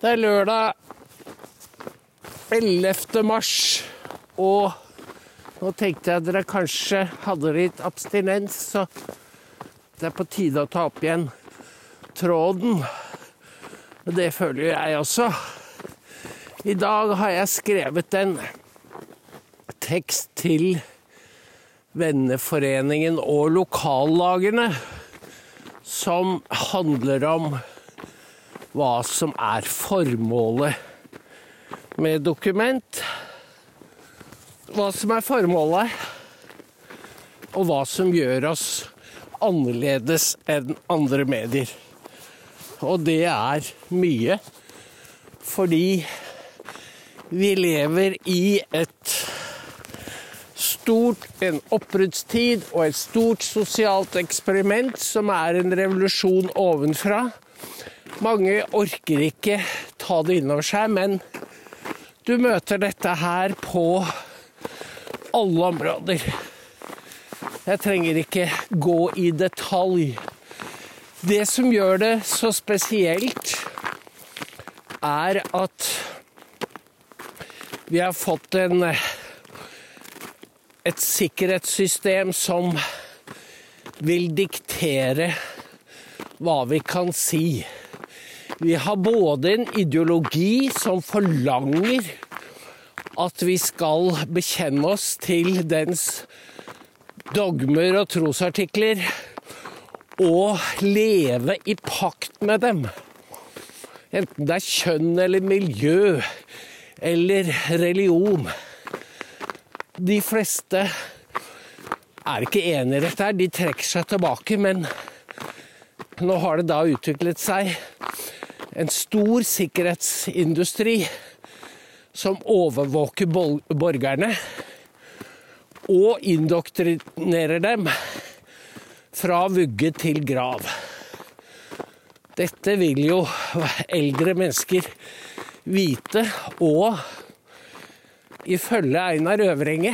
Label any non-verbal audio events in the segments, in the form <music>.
Det er lørdag 11. mars, og nå tenkte jeg at dere kanskje hadde litt abstinens, så det er på tide å ta opp igjen tråden. Og det føler jeg også. I dag har jeg skrevet en tekst til Venneforeningen og lokallagene som handler om hva som er formålet med dokument. Hva som er formålet, og hva som gjør oss annerledes enn andre medier. Og det er mye, fordi vi lever i et stort, en oppbruddstid og et stort sosialt eksperiment som er en revolusjon ovenfra. Mange orker ikke ta det innover seg, men du møter dette her på alle områder. Jeg trenger ikke gå i detalj. Det som gjør det så spesielt, er at vi har fått en, et sikkerhetssystem som vil diktere hva vi kan si. Vi har både en ideologi som forlanger at vi skal bekjenne oss til dens dogmer og trosartikler og leve i pakt med dem. Enten det er kjønn eller miljø eller religion. De fleste er ikke enig i dette, de trekker seg tilbake, men nå har det da utviklet seg en stor sikkerhetsindustri som overvåker borgerne og indoktrinerer dem fra vugge til grav. Dette vil jo eldre mennesker vite, og ifølge Einar Øvrenge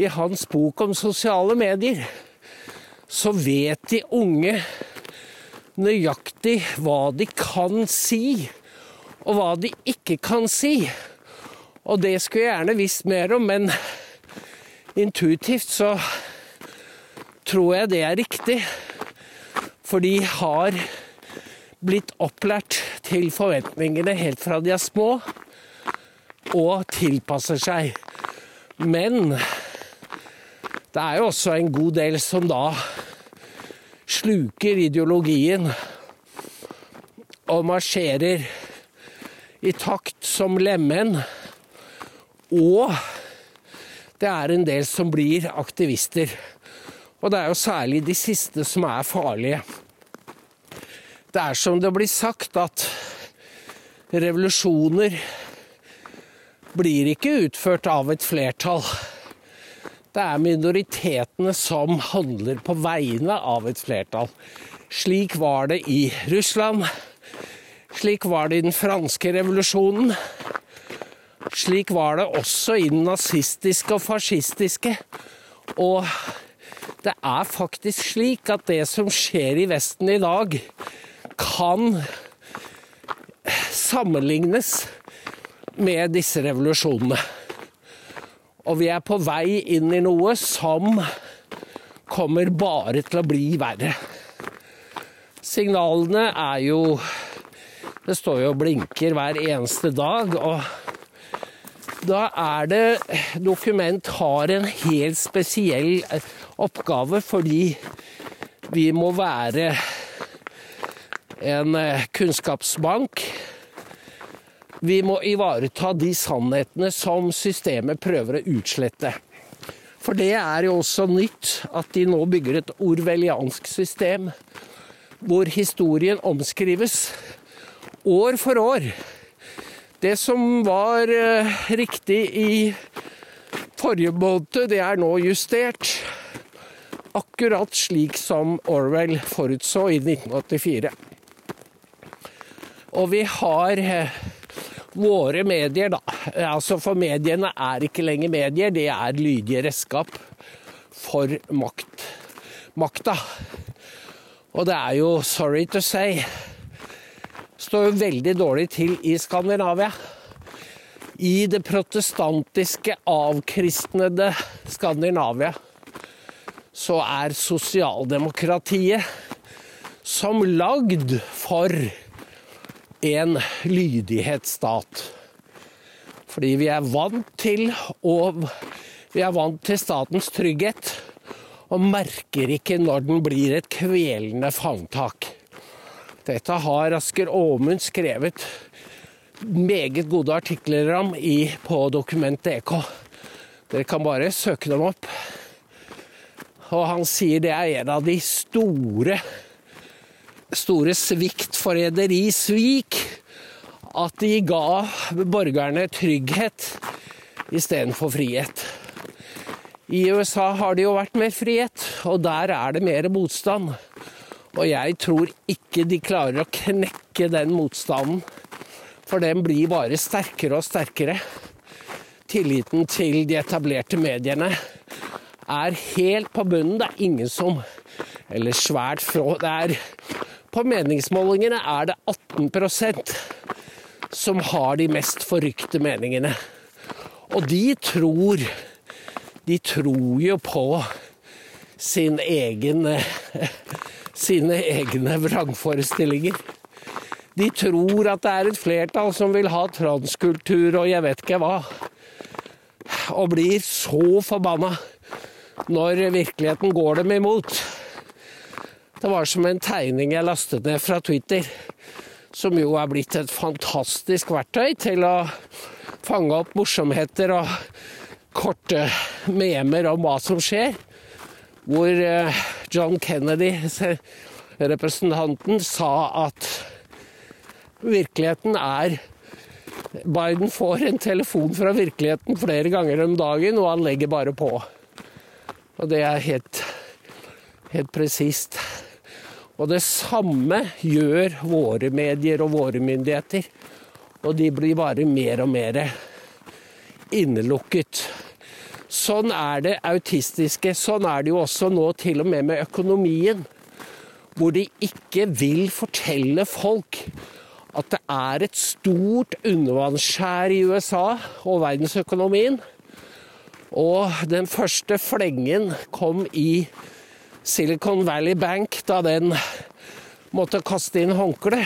i hans bok om sosiale medier, så vet de unge nøyaktig hva de kan si, og hva de ikke kan si. Og det skulle jeg gjerne visst mer om, men intuitivt så tror jeg det er riktig. For de har blitt opplært til forventningene helt fra de er små, og tilpasser seg. Men det er jo også en god del som da sluker ideologien og marsjerer i takt som lemen. Og det er en del som blir aktivister. Og det er jo særlig de siste som er farlige. Det er som det blir sagt, at revolusjoner blir ikke utført av et flertall. Det er minoritetene som handler på vegne av et flertall. Slik var det i Russland. Slik var det i den franske revolusjonen. Slik var det også i den nazistiske og fascistiske. Og det er faktisk slik at det som skjer i Vesten i dag, kan sammenlignes med disse revolusjonene. Og vi er på vei inn i noe som kommer bare til å bli verre. Signalene er jo Det står jo og blinker hver eneste dag. Og da er det Dokument har en helt spesiell oppgave fordi vi må være en eh, kunnskapsbank. Vi må ivareta de sannhetene som systemet prøver å utslette. For det er jo også nytt at de nå bygger et orwelliansk system hvor historien omskrives år for år. Det som var eh, riktig i forrige måned, det er nå justert. Akkurat slik som Orwell forutså i 1984. Og vi har eh, våre medier, da. Altså For mediene er ikke lenger medier, det er lydige redskap for makt. makta. Og det er jo, sorry to say, står jo veldig dårlig til i Skandinavia. I det protestantiske, avkristnede Skandinavia så er sosialdemokratiet som lagd for en lydighetsstat. Fordi vi er vant til å Vi er vant til statens trygghet og merker ikke når den blir et kvelende favntak. Dette har Asker Aamund skrevet meget gode artikler om i, på Dokument.dk. Dere kan bare søke dem opp. Og han sier det er en av de store store svikt, forræderi, svik, at de ga borgerne trygghet istedenfor frihet. I USA har det jo vært mer frihet, og der er det mer motstand. Og jeg tror ikke de klarer å knekke den motstanden, for den blir bare sterkere og sterkere. Tilliten til de etablerte mediene er helt på bunnen. Det er ingen som Eller svært få. Det er På meningsmålingene er det 18% som har de mest forrykte meningene. Og de tror de tror jo på sin egen, <laughs> sine egne vrangforestillinger. De tror at det er et flertall som vil ha transkultur og jeg vet ikke hva. Og blir så forbanna når virkeligheten går dem imot. Det var som en tegning jeg lastet ned fra Twitter, som jo er blitt et fantastisk verktøy til å fange opp morsomheter og korte memer om hva som skjer. Hvor eh, John Kennedy, <laughs> representanten, sa at virkeligheten er Biden får en telefon fra virkeligheten flere ganger om dagen, og han legger bare på. Og det er helt, helt presist. Og det samme gjør våre medier og våre myndigheter. Og de blir bare mer og mer innelukket. Sånn er det autistiske. Sånn er det jo også nå til og med med økonomien. Hvor de ikke vil fortelle folk at det er et stort undervannsskjær i USA og verdensøkonomien. Og den første flengen kom i Silicon Valley Bank da den måtte kaste inn håndkle.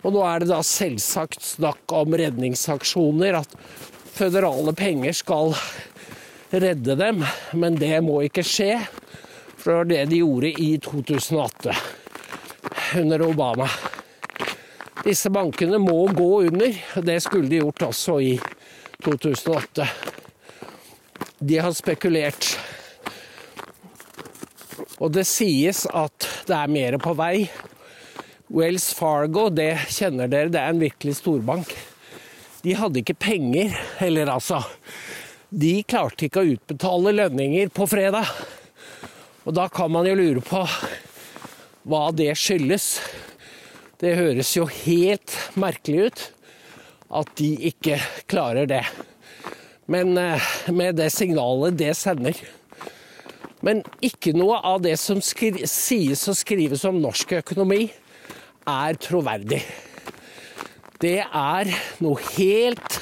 Og nå er det da selvsagt snakk om redningsaksjoner, at føderale penger skal redde dem, men det må ikke skje. For det var det de gjorde i 2008, under Obama. Disse bankene må gå under. Det skulle de gjort også i 2008. De har spekulert. Og det sies at det er mer på vei. Wells Fargo, det kjenner dere, det er en virkelig storbank. De hadde ikke penger, eller altså de klarte ikke å utbetale lønninger på fredag. Og da kan man jo lure på hva det skyldes. Det høres jo helt merkelig ut at de ikke klarer det. Men eh, med det signalet det sender. Men ikke noe av det som sies og skrives om norsk økonomi, er troverdig. Det er noe helt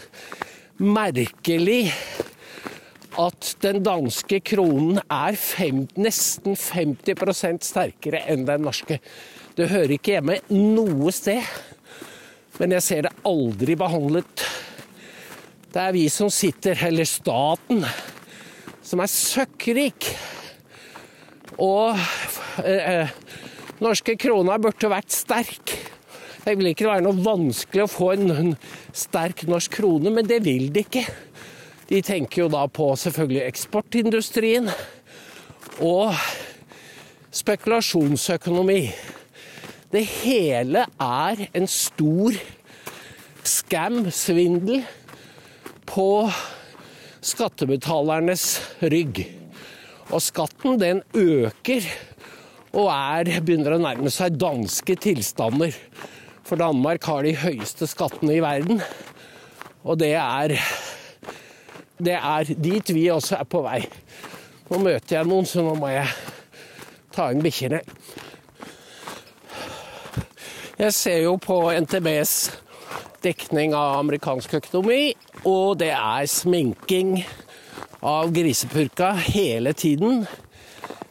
merkelig at den danske kronen er fem, nesten 50% sterkere enn den norske. Det hører ikke hjemme noe sted. Men jeg ser det aldri behandlet. Det er vi som sitter, eller staten, som er søkkrik. Og eh, norske krona burde vært sterk. Det vil ikke være noe vanskelig å få en sterk norsk krone, men det vil det ikke. De tenker jo da på selvfølgelig eksportindustrien og spekulasjonsøkonomi. Det hele er en stor scam, svindel, på skattebetalernes rygg. Og skatten den øker og er, begynner å nærme seg danske tilstander. For Danmark har de høyeste skattene i verden. Og det er det er dit vi også er på vei. Nå møter jeg noen, så nå må jeg ta inn bikkjene. Jeg ser jo på NTBs dekning av amerikansk økonomi, og det er sminking av grisepurka hele tiden.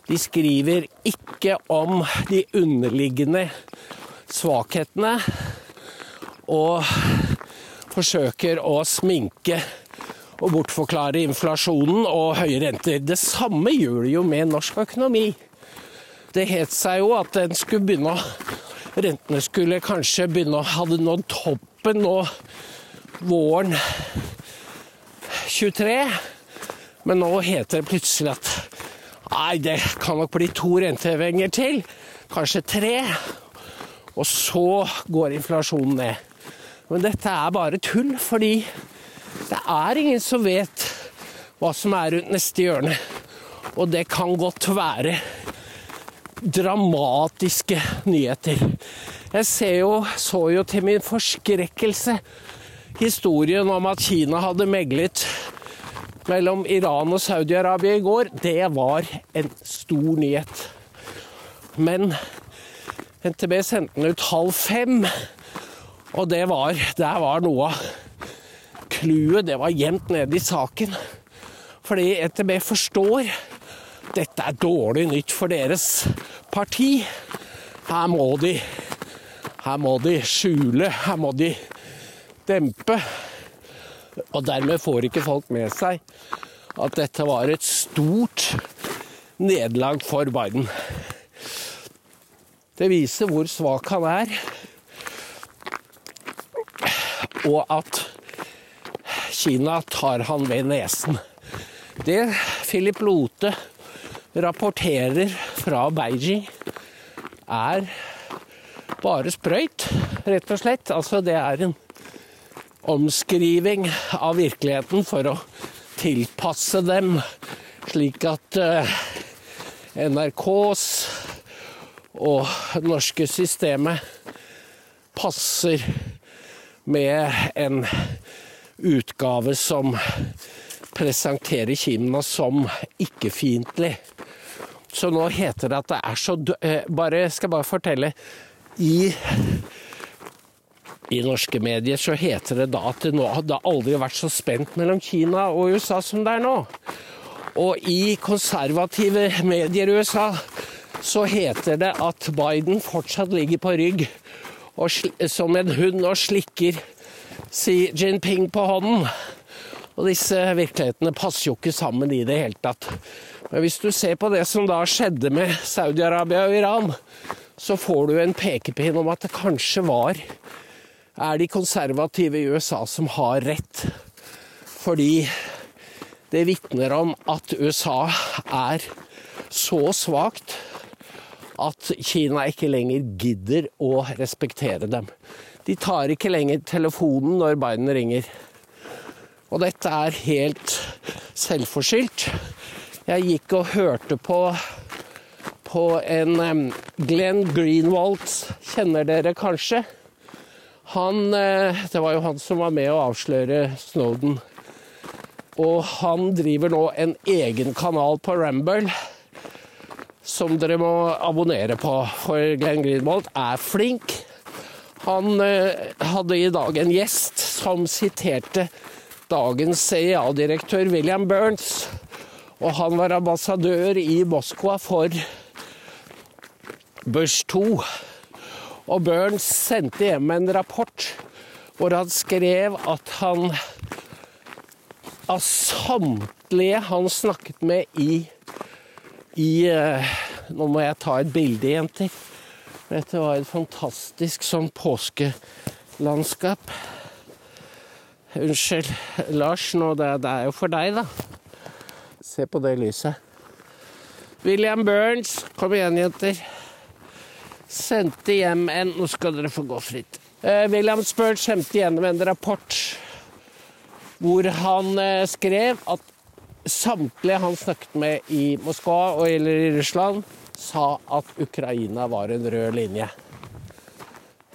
De skriver ikke om de underliggende svakhetene, og forsøker å sminke og bortforklare inflasjonen og høye renter. Det samme gjør de jo med norsk økonomi. Det het seg jo at skulle begynne Rentene skulle kanskje begynne å hadde nådd toppen nå våren 23. Men nå heter det plutselig at nei, det kan nok bli to rentehevinger til. Kanskje tre. Og så går inflasjonen ned. Men dette er bare tull, fordi det er ingen som vet hva som er rundt neste hjørne. Og det kan godt være dramatiske nyheter. Jeg jo, så jo til min forskrekkelse historien om at Kina hadde meglet mellom Iran og Saudi-Arabia i går. Det var en stor nyhet. Men NTB sendte den ut halv fem, og det var, der var noe av clouet det var gjemt nede i saken. Fordi NTB forstår dette er dårlig nytt for deres parti. Her må de Her må de skjule, her må de dempe. Og dermed får ikke folk med seg at dette var et stort nederlag for Biden. Det viser hvor svak han er, og at Kina tar han ved nesen. Det Philip Lote rapporterer fra Beijing, er bare sprøyt, rett og slett. Altså, det er en omskriving av virkeligheten for å tilpasse dem, slik at uh, NRKs og det norske systemet passer med en utgave som presenterer Kina som ikke-fiendtlig. Så nå heter det at det er så dø... bare, Skal bare fortelle. I, I norske medier så heter det da at det, nå, det aldri vært så spent mellom Kina og USA som det er nå. Og i konservative medier i USA så heter det at Biden fortsatt ligger på rygg som en hund og slikker Xi Jinping på hånden. Og disse virkelighetene passer jo ikke sammen i det hele tatt. Men hvis du ser på det som da skjedde med Saudi-Arabia og Iran, så får du en pekepinn om at det kanskje var er de konservative i USA som har rett. Fordi det vitner om at USA er så svakt at Kina ikke lenger gidder å respektere dem. De tar ikke lenger telefonen når Biden ringer. Og dette er helt selvforskyldt. Jeg gikk og hørte på, på en Glenn Greenwald, kjenner dere kanskje? Han uh, Det var jo han som var med å avsløre Snowden. Og han driver nå en egen kanal på Ramble som dere må abonnere på, for Glenn Greenwald er flink. Han eh, hadde i dag en gjest som siterte dagens CIA-direktør William Burns. Og han var ambassadør i Moskva for Bush 2. Og Burns sendte hjem en rapport hvor han skrev at han av samtlige han snakket med i, i eh, Nå må jeg ta et bilde, jenter. Dette var et fantastisk sånn påskelandskap. Unnskyld, Lars, nå det, det er jo for deg, da. Se på det lyset. William Burns, kom igjen, jenter. Sendte hjem en Nå skal dere få gå fritt. Eh, William Spurge sendte gjennom en rapport hvor han eh, skrev at samtlige han snakket med i Moskva og eller i Russland, sa at Ukraina var en rød linje.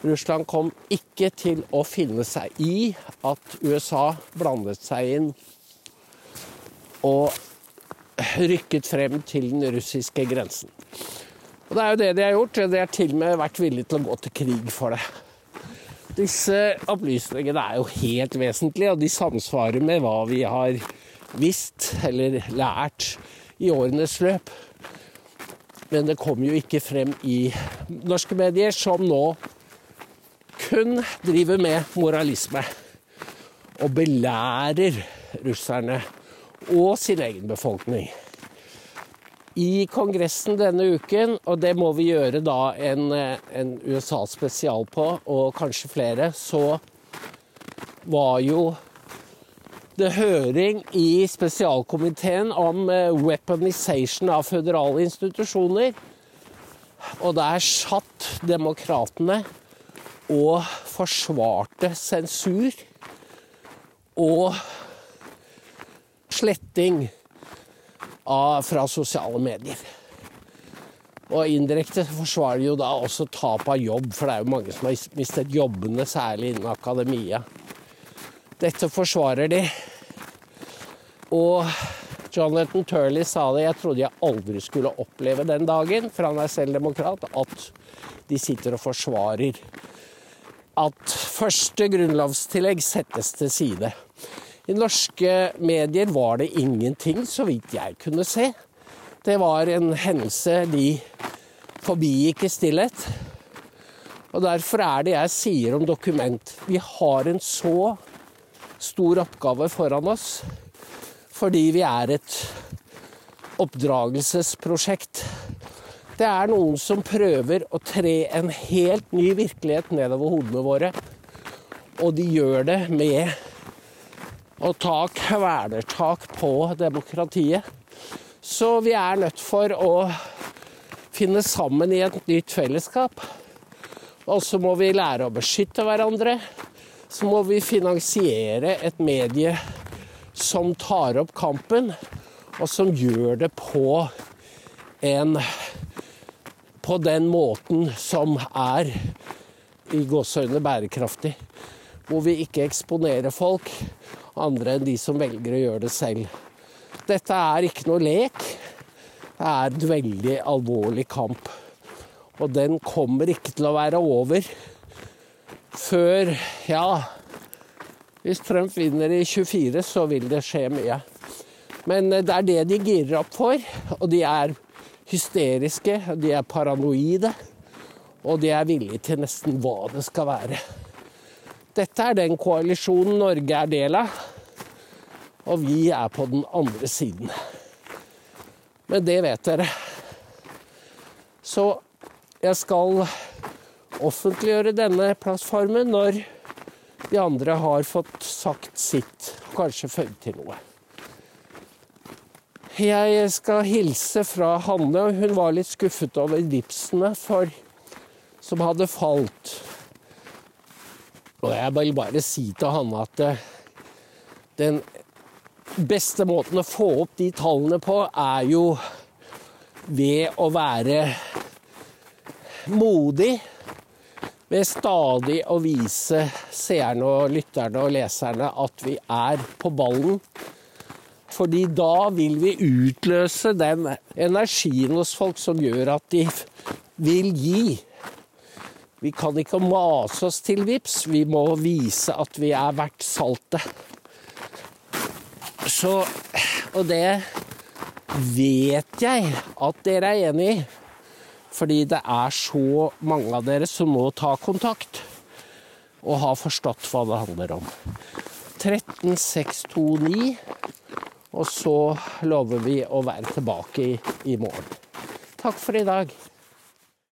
Russland kom ikke til å finne seg i at USA blandet seg inn og rykket frem til den russiske grensen. Og det er jo det de har gjort. De har til og med vært villige til å gå til krig for det. Disse opplysningene er jo helt vesentlige, og de samsvarer med hva vi har visst eller lært i årenes løp. Men det kommer jo ikke frem i norske medier, som nå kun driver med moralisme og belærer russerne og sin egen befolkning i Kongressen denne uken, og det må vi gjøre da en, en USA-spesial på, og kanskje flere, så var jo det høring i spesialkomiteen om eh, weaponization av føderale institusjoner. Og der satt demokratene og forsvarte sensur og sletting av, fra sosiale medier. Og indirekte forsvarer jo da også tap av jobb, for det er jo mange som har mistet jobbene, særlig innen akademia. Dette forsvarer de. Og Jonathan Turley sa det, jeg trodde jeg aldri skulle oppleve den dagen, for han er selv demokrat, at de sitter og forsvarer at første grunnlovstillegg settes til side. I norske medier var det ingenting, så vidt jeg kunne se. Det var en hendelse de forbigikk i stillhet. Og derfor er det jeg sier om dokument. Vi har en så stor oppgave foran oss fordi vi er et oppdragelsesprosjekt. Det er noen som prøver å tre en helt ny virkelighet nedover hodene våre. Og de gjør det med å ta kvelertak på demokratiet. Så vi er nødt for å finne sammen i et nytt fellesskap. Og så må vi lære å beskytte hverandre. Så må vi finansiere et medie som tar opp kampen, og som gjør det på en På den måten som er i gåseøynene bærekraftig. Hvor vi ikke eksponerer folk andre enn de som velger å gjøre det selv. Dette er ikke noe lek. Det er en veldig alvorlig kamp. Og den kommer ikke til å være over før Ja, hvis Trump vinner i 24, så vil det skje mye. Men det er det de girer opp for. Og de er hysteriske, de er paranoide. Og de er villige til nesten hva det skal være. Dette er den koalisjonen Norge er del av, og vi er på den andre siden. Men det vet dere. Så jeg skal offentliggjøre denne plattformen når de andre har fått sagt sitt, kanskje føyd til noe. Jeg skal hilse fra Hanne. Hun var litt skuffet over vipsene for, som hadde falt. Og jeg vil bare si til Hanne at eh, den beste måten å få opp de tallene på, er jo ved å være modig. Ved stadig å vise seerne og lytterne og leserne at vi er på ballen. Fordi da vil vi utløse den energien hos folk som gjør at de vil gi. Vi kan ikke mase oss til vips, vi må vise at vi er verdt saltet. Så Og det vet jeg at dere er enig i. Fordi det er så mange av dere som må ta kontakt og har forstått hva det handler om. 13629, og så lover vi å være tilbake i, i morgen. Takk for i dag.